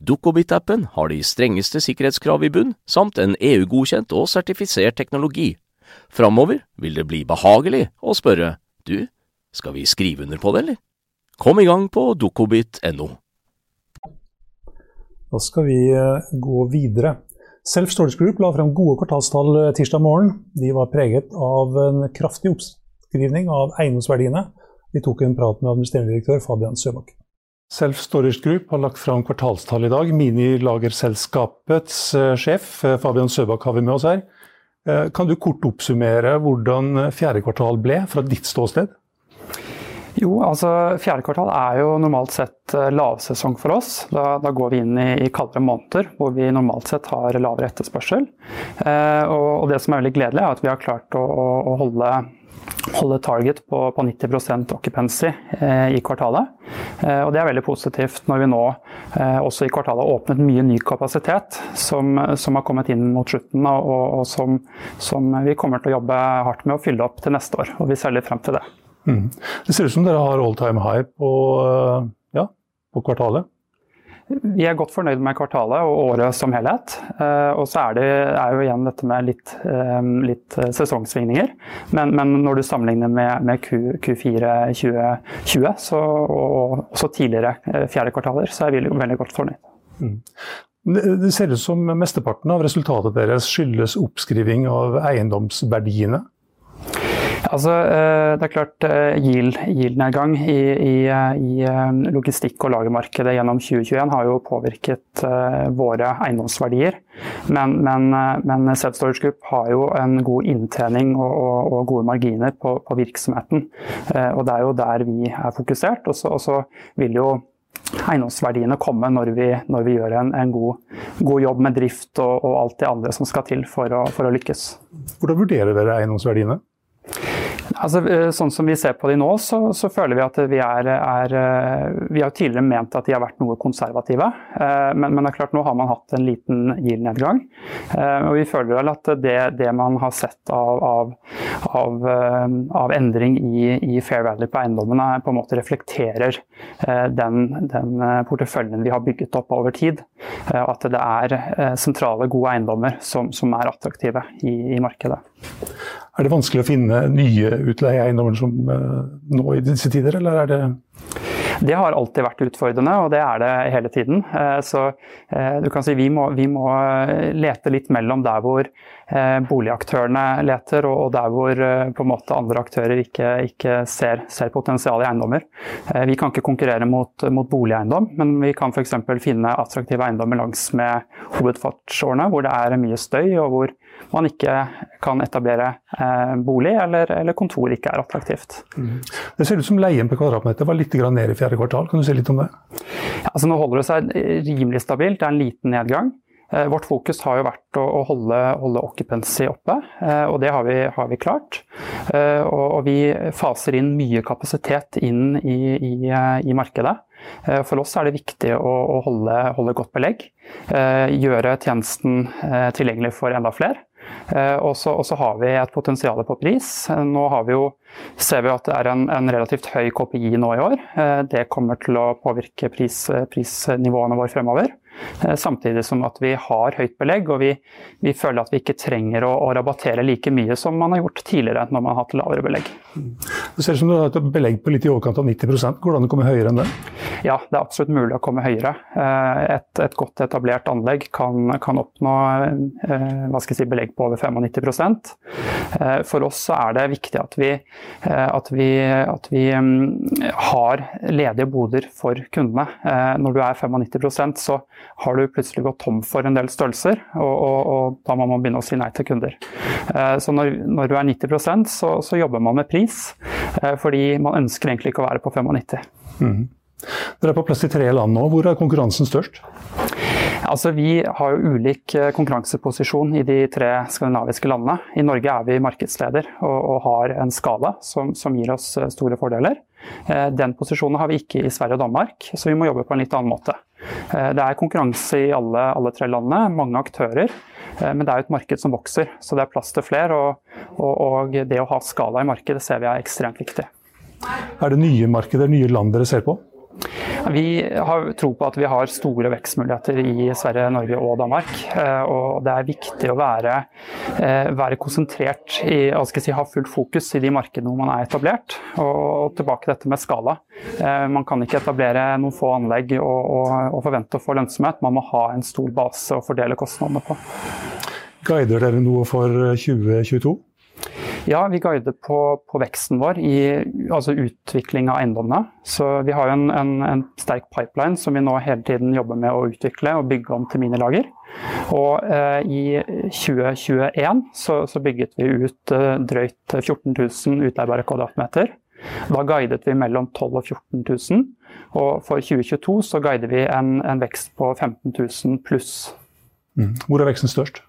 Dukkobit-appen har de strengeste sikkerhetskrav i bunn, samt en EU-godkjent og sertifisert teknologi. Framover vil det bli behagelig å spørre du, skal vi skrive under på det, eller? Kom i gang på dukkobit.no. Da skal vi eh, gå videre. Self Storage Group la frem gode kvartalstall eh, tirsdag morgen. De var preget av en kraftig oppskrivning av eiendomsverdiene. Vi tok en prat med administrerende direktør Fabian Søbakk. Self Storage Group har lagt fram kvartalstall i dag. Minilagerselskapets eh, sjef eh, Fabian Søbakk har vi med oss her. Eh, Kan du kort oppsummere hvordan fjerde kvartal ble fra ditt ståsted? Jo, altså Fjerde kvartal er jo normalt sett lavsesong for oss. Da, da går vi inn i, i kaldere måneder hvor vi normalt sett har lavere etterspørsel. Eh, og, og Det som er veldig gledelig, er at vi har klart å, å, å holde, holde target på, på 90% occupancy eh, i kvartalet. Eh, og Det er veldig positivt når vi nå eh, også i kvartalet har åpnet mye ny kapasitet som, som har kommet inn mot slutten, og, og som, som vi kommer til å jobbe hardt med å fylle opp til neste år. og Vi ser litt frem til det. Mm. Det ser ut som dere har all time high på, eh, ja, på kvartalet. Vi er godt fornøyd med kvartalet og året som helhet. Eh, Og så er det er jo igjen dette med litt, eh, litt sesongsvingninger. Men, men når du sammenligner med, med Q, Q4 2020 så, og også tidligere eh, fjerde kvartaler, så er vi veldig godt fornøyd. Det det ser ut som mesteparten av resultatet deres skyldes oppskriving av eiendomsverdiene. Altså, eh, det er klart eh, yield- yield-nedgang i, i, eh, i logistikk- og lagermarkedet gjennom 2021 har jo påvirket våre eiendomsverdier. Men, men, men Self Storage Group har jo en god inntjening og, og, og gode marginer på, på virksomheten. Og det er jo der vi er fokusert. Og så, og så vil jo eiendomsverdiene komme når vi, når vi gjør en, en god, god jobb med drift og, og alt det andre som skal til for å, for å lykkes. Hvordan vurderer dere eiendomsverdiene? Altså, eh, sånn som vi ser på de nå, så, så føler vi at vi er, er, eh, Vi har tidligere ment at de har vært noe konservative, eh, men, men, det er klart nå har man hatt en liten GIL-nedgang. Og vi føler vel at det, det man har sett av, av, av, av endring i, i, fair value på eiendommene, på en måte reflekterer den, den, porteføljen vi har bygget opp over tid. At det er sentrale, gode eiendommer som, som er attraktive i, i markedet. Er det vanskelig å finne nye utleieeiendommer som uh, nå i disse tider, eller er det det har alltid vært utfordrende, og det er det hele tiden. Eh, så eh, du kan si vi må, vi må lete litt mellom der hvor boligaktørene leter, og der hvor på en måte andre aktører ikke, ikke ser, ser potensial i eiendommer. Vi kan ikke konkurrere mot, mot boligeiendom, men vi kan f.eks. finne attraktive eiendommer langs med hovedfartsårene, hvor det er mye støy, og hvor man ikke kan etablere eh, bolig, eller, eller, kontor ikke er attraktivt. Mm. Det ser ut som leien per kvadratmeter var litt ned i fjerde kvartal. Kan du si litt om det? Ja, altså nå holder det seg rimelig stabilt. Det er en liten nedgang. Eh, vårt fokus har jo vært å, holde, holde, occupancy oppe, eh, og det har vi, har vi klart. Eh, og, vi faser inn mye kapasitet inn i, i, i markedet. Eh, for oss er det viktig å, å holde, holde, godt belegg. Eh, gjøre tjenesten eh, tilgjengelig for enda flere. Og så har vi et potensial på pris. Nå vi jo, ser vi at det er en, en, relativt høy KPI nå i år. Det kommer til å påvirke pris, prisnivåene våre fremover. Eh, samtidig som at vi har høyt belegg, og vi, vi føler at vi ikke trenger å, å, rabattere like mye som man har gjort tidligere når man har hatt lavere belegg. Det ser ut som du har et belegg på litt i overkant av 90 Går det an å komme høyere enn det? Ja, det er absolutt mulig å komme høyere. Eh, et, et godt etablert anlegg kan, kan oppnå eh, hva skal jeg si, belegg på over 95% For oss så er det viktig at vi, at vi, at vi mm, har ledige boder for kundene. Når du er 95% så har du plutselig gått tom for en del størrelser, og, og, og da må man begynne å si nei til kunder. Eh, så når, når du er 90 så, så, jobber man med pris, eh, fordi man ønsker egentlig ikke å være på 95. Mm. Dere er på plass i tre land nå. Hvor er konkurransen størst? Altså, vi har jo ulik eh, konkurranseposisjon i de tre skandinaviske landene. I Norge er vi markedsleder og, og har en skala som, som, gir oss store fordeler. Den posisjonen har vi ikke i Sverige og Danmark, så vi må jobbe på en litt annen måte. Eh, det er konkurranse i alle, alle tre landene, mange aktører. Eh, men det er jo et marked som vokser, så det er plass til flere. Og, og, og det å ha skala i markedet ser vi er ekstremt viktig. Er det nye markeder, nye land dere ser på? Vi har tro på at vi har store vekstmuligheter i Sverige, Norge og Danmark. Eh, og det er viktig å være, eh, være konsentrert i si, ha fullt fokus i de markedene hvor man er etablert. Og tilbake til dette med skala. Eh, man kan ikke etablere noen få anlegg og, og, og forvente å få lønnsomhet. Man må ha en stor base å fordele kostnadene på. Guider dere noe for 2022? Ja, vi guider på, på veksten vår i altså utvikling av eiendommene. Så vi har en, en, en, sterk pipeline som vi nå hele tiden jobber med å utvikle og bygge om til minilager. Og eh, i 2021 så, så, bygget vi ut eh, drøyt 14 000 utleiebare kvadratmeter. Da guidet vi mellom 12 000 og 14 000. Og for 2022 så guider vi en, en vekst på 15 000 pluss. Mm. Hvor er veksten størst?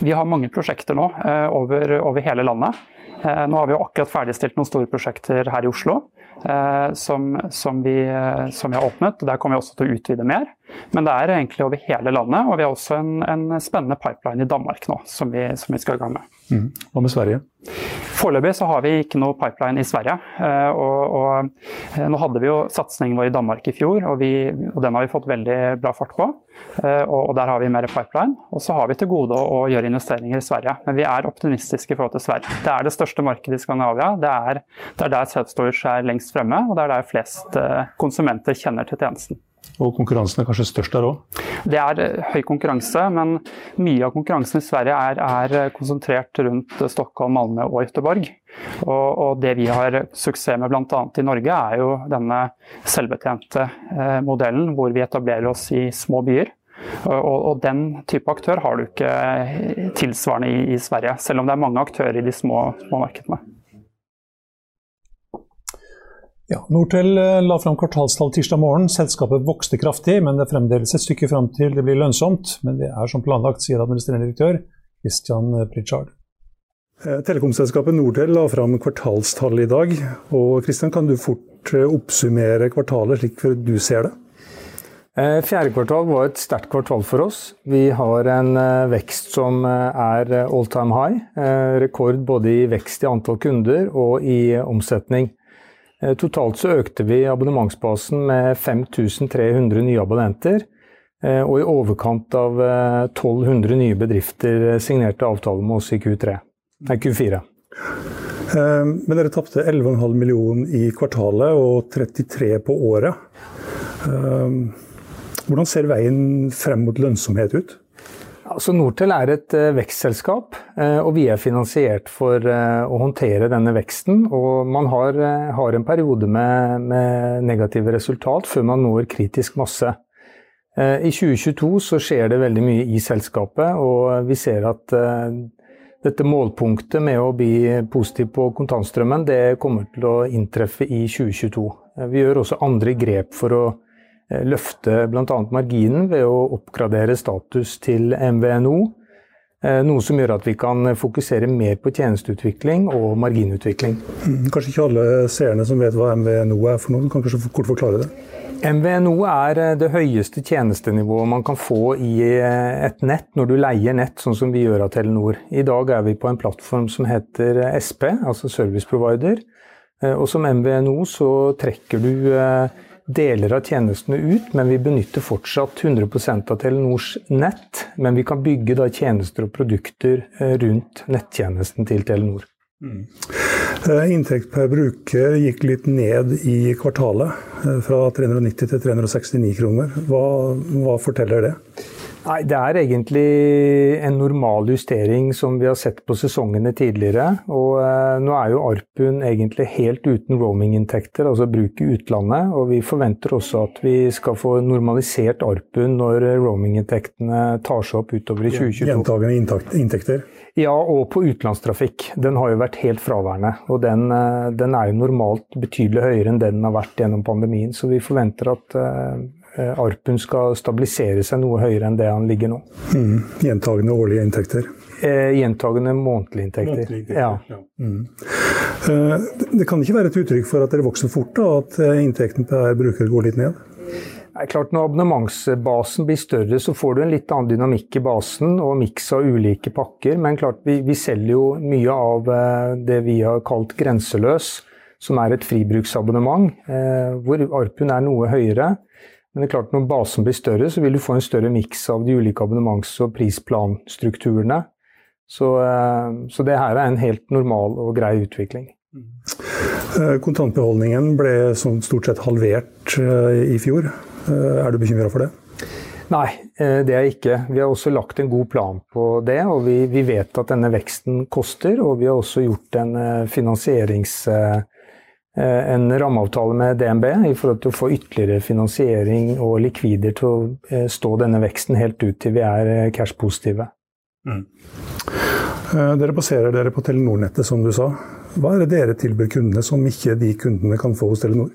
Vi har mange prosjekter nå eh, over, over hele landet. Eh, nå har vi akkurat ferdigstilt noen store prosjekter her i Oslo eh, som, som, vi, som, vi, har åpnet. Der kommer vi også til å utvide mer. Men det er egentlig over hele landet, og vi har også en, en spennende pipeline i Danmark nå som vi, som vi skal i gang med. Mm. Hva med Sverige? Foreløpig så har vi ikke noe pipeline i Sverige. Og, og nå hadde vi jo satsingen vår i Danmark i fjor, og, vi, og den har vi fått veldig bra fart på. Og, og der har vi mer pipeline. Og så har vi til gode å gjøre investeringer i Sverige. Men vi er optimistiske i forhold til Sverige. Det er det største markedet i Skandinavia. Det er, det er der self-storage er lengst fremme, og det er der flest eh, konsumenter kjenner til tjenesten. Og konkurransen er kanskje størst der òg? Det er eh, høy konkurranse, men mye av konkurransen i Sverige er, er konsentrert rundt Stockholm, Malmö og Göteborg. Og, og, det vi har suksess med bl.a. i Norge, er jo denne selvbetjente eh, modellen hvor vi etablerer oss i små byer. Og, og, den type aktør har du ikke tilsvarende i, i, Sverige, selv om det er mange aktører i de små, små markedene. Ja, Nortel eh, la fram kvartalstall tirsdag morgen. Selskapet vokste kraftig, men det er fremdeles et stykke fram til det blir lønnsomt. Men det er som planlagt, sier administrerende direktør Christian Pritchard. Eh, telekomselskapet Nortel la fram kvartalstall i dag. og Christian, Kan du fort eh, oppsummere kvartalet slik du ser det? Eh, fjerde kvartal var et sterkt kvartal for oss. Vi har en vekst som er all time high. Rekord både i vekst i antall kunder og i omsetning. Totalt så økte vi abonnementsbasen med 5300 nye abonnenter. Og i overkant av 1200 nye bedrifter signerte avtaler med oss i Q3. Nei, Q4. Ehm, men dere tapte 11,5 millioner i kvartalet og 33 på året. Hvordan ser veien frem mot lønnsomhet ut? Altså Nortel er et uh, vekstselskap, uh, og vi er finansiert for uh, å håndtere denne veksten. Og man har, har en periode med, med, negative resultat før man når kritisk masse. I 2022 så skjer det veldig mye i selskapet, og vi ser at dette målpunktet med å bli positiv på kontantstrømmen, det kommer til å inntreffe i 2022. Vi gjør også andre grep for å eh, løfte bl.a. marginen ved å oppgradere status til MVNO. Eh, noe som gjør at vi kan fokusere mer på tjenesteutvikling og marginutvikling. Mm, kanskje ikke alle seerne som vet hva MVNO er for noe, kan kanskje kort forklare det? MVNO er eh, det høyeste tjenestenivået man kan få i eh, et nett når du leier nett, sånn som vi gjør av Telenor. I dag er vi på en plattform som heter SP, altså Service Provider. Eh, og som MVNO så trekker du deler av tjenestene ut, men vi benytter fortsatt 100 av Telenors nett. Men vi kan bygge da tjenester og produkter rundt nettjenesten til Telenor. Mm. Eh, inntekt per bruker gikk litt ned i kvartalet, eh, fra 390 til 369 kroner. Hva, hva forteller det? Nei, Det er egentlig en normal justering som vi har sett på sesongene tidligere. Og eh, nå er jo Arpun egentlig helt uten roaminginntekter, altså bruk i utlandet. Og vi forventer også at vi skal få normalisert Arpun når roaminginntektene tar seg opp utover i 2022. Gjentagende inntekter? Ja, og på utenlandstrafikk. Den har jo vært helt fraværende. Og den, eh, den, er jo normalt betydelig høyere enn den har vært gjennom pandemien. Så vi forventer at uh, Arpun skal stabilisere seg noe høyere enn det han ligger nå. Mm. Gjentagende årlige inntekter? Eh, gjentagende månedlige inntekter. Inntekter. Ja. ja. Mm. Uh, det kan ikke være et uttrykk for at dere vokser fort, da, at inntekten per bruker går litt ned? Er klart Når abonnementsbasen blir større, så får du en litt annen dynamikk i basen og miks av ulike pakker. Men klart vi, vi, selger jo mye av eh, det vi har kalt grenseløs, som er et fribruksabonnement, eh, hvor Arpun er noe høyere. Men det er klart når basen blir større, så vil du få en større miks av de ulike abonnements- og prisplanstrukturene. Så, eh, så det her er en helt normal og grei utvikling. Kontantbeholdningen ble sånn stort sett halvert i fjor. Eh, er du bekymra for det? Nei, eh, det er jeg ikke. Vi har også lagt en god plan på det. Og vi, vi, vet at denne veksten koster. Og vi har også gjort en eh, finansierings... En rammeavtale med DNB i forhold til å få ytterligere finansiering og likvider til å stå denne veksten helt ut til vi er cash-positive. Mm. Dere baserer dere på Telenor-nettet, som du sa. Hva er det dere tilbyr kundene som ikke de kundene kan få hos Telenor?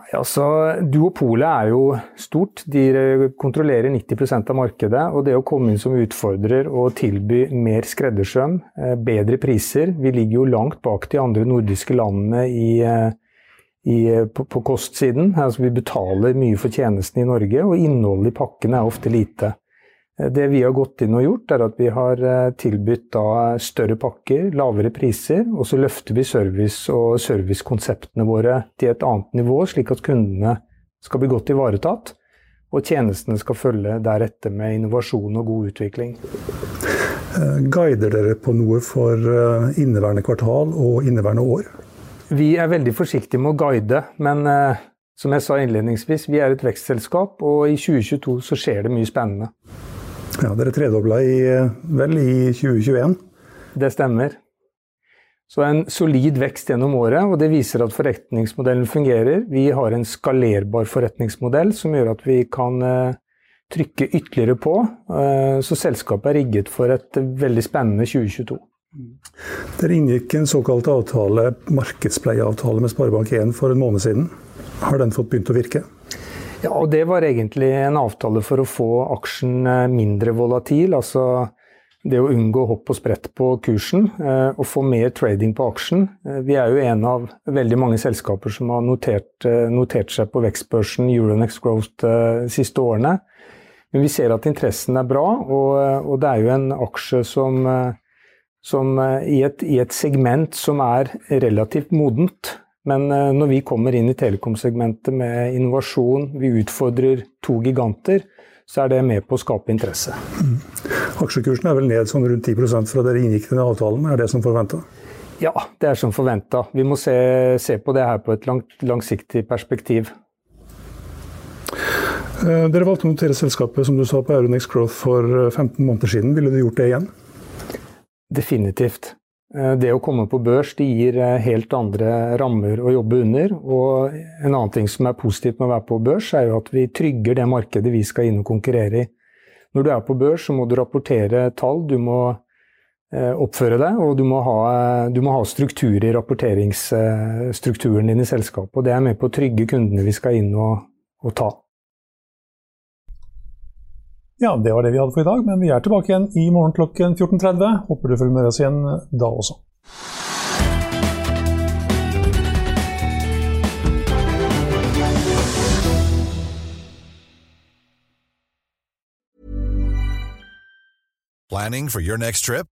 Nei, altså, Duopolet er jo stort. De kontrollerer 90% av markedet. Og det å komme inn som utfordrer og tilby mer skreddersøm, eh, bedre priser Vi ligger jo langt bak de andre nordiske landene i, eh, i, på, på, kostsiden. Altså, vi betaler mye for tjenestene i Norge, og innholdet i pakkene er ofte lite. Det vi har gått inn og gjort, er at vi har eh, tilbudt større pakker, lavere priser, og så løfter vi service og servicekonseptene våre til et annet nivå, slik at kundene skal bli godt ivaretatt. Og tjenestene skal følge deretter med innovasjon og god utvikling. Eh, guider dere på noe for eh, inneværende kvartal og inneværende år? Vi er veldig forsiktige med å guide, men som jeg sa innledningsvis, vi er et vekstselskap, og i 2022 så skjer det mye spennende. Ja, Dere tredobla i, vel i 2021? Det stemmer. Så en solid vekst gjennom året, og det viser at forretningsmodellen fungerer. Vi har en skalerbar forretningsmodell som gjør at vi kan uh, trykke ytterligere på. Uh, så selskapet er rigget for et veldig spennende 2022. Dere inngikk en såkalt avtale, markedspleieavtale med Sparebank1 for en måned siden. Har den fått begynt å virke? Ja, og det var egentlig en avtale for å få aksjen eh, mindre volatil. Altså det å unngå hopp og sprett på kursen eh, og få mer trading på aksjen. Eh, vi er jo en av veldig mange selskaper som har notert, notert seg på vekstbørsen Euronext Growth de siste årene. Men vi ser at interessen er bra, og, og det er jo en aksje som, som i, et, i, et, segment som er relativt modent. Men når vi kommer inn i telekomsegmentet med innovasjon, vi utfordrer to giganter, så er det med på å skape interesse. Mm. Aksjekursen er vel ned sånn rundt 10% fra dere inngikk denne avtalen. Er det som forventa? Ja, det er som forventa. Vi må se, se, på det her på et langt, langsiktig perspektiv. Eh, dere valgte å notere selskapet som du sa på Euronex Growth for 15 eh, måneder siden. Ville du gjort det igjen? Definitivt. Eh, det å komme på børs det gir eh, helt andre rammer å jobbe under. Og en annen ting som er positivt med å være på børs, er jo at vi trygger det markedet vi skal inn og konkurrere i. Når du er på børs, så må du rapportere tall, du må eh, oppføre deg, og du må ha, du må ha struktur i rapporteringsstrukturen din i selskapet. Og det er med på å trygge kundene vi skal inn og, og ta. Ja, det var det vi hadde for i dag, men vi er tilbake igjen i morgen klokken 14.30. Håper du følger med oss igjen da også. Planning for your next trip?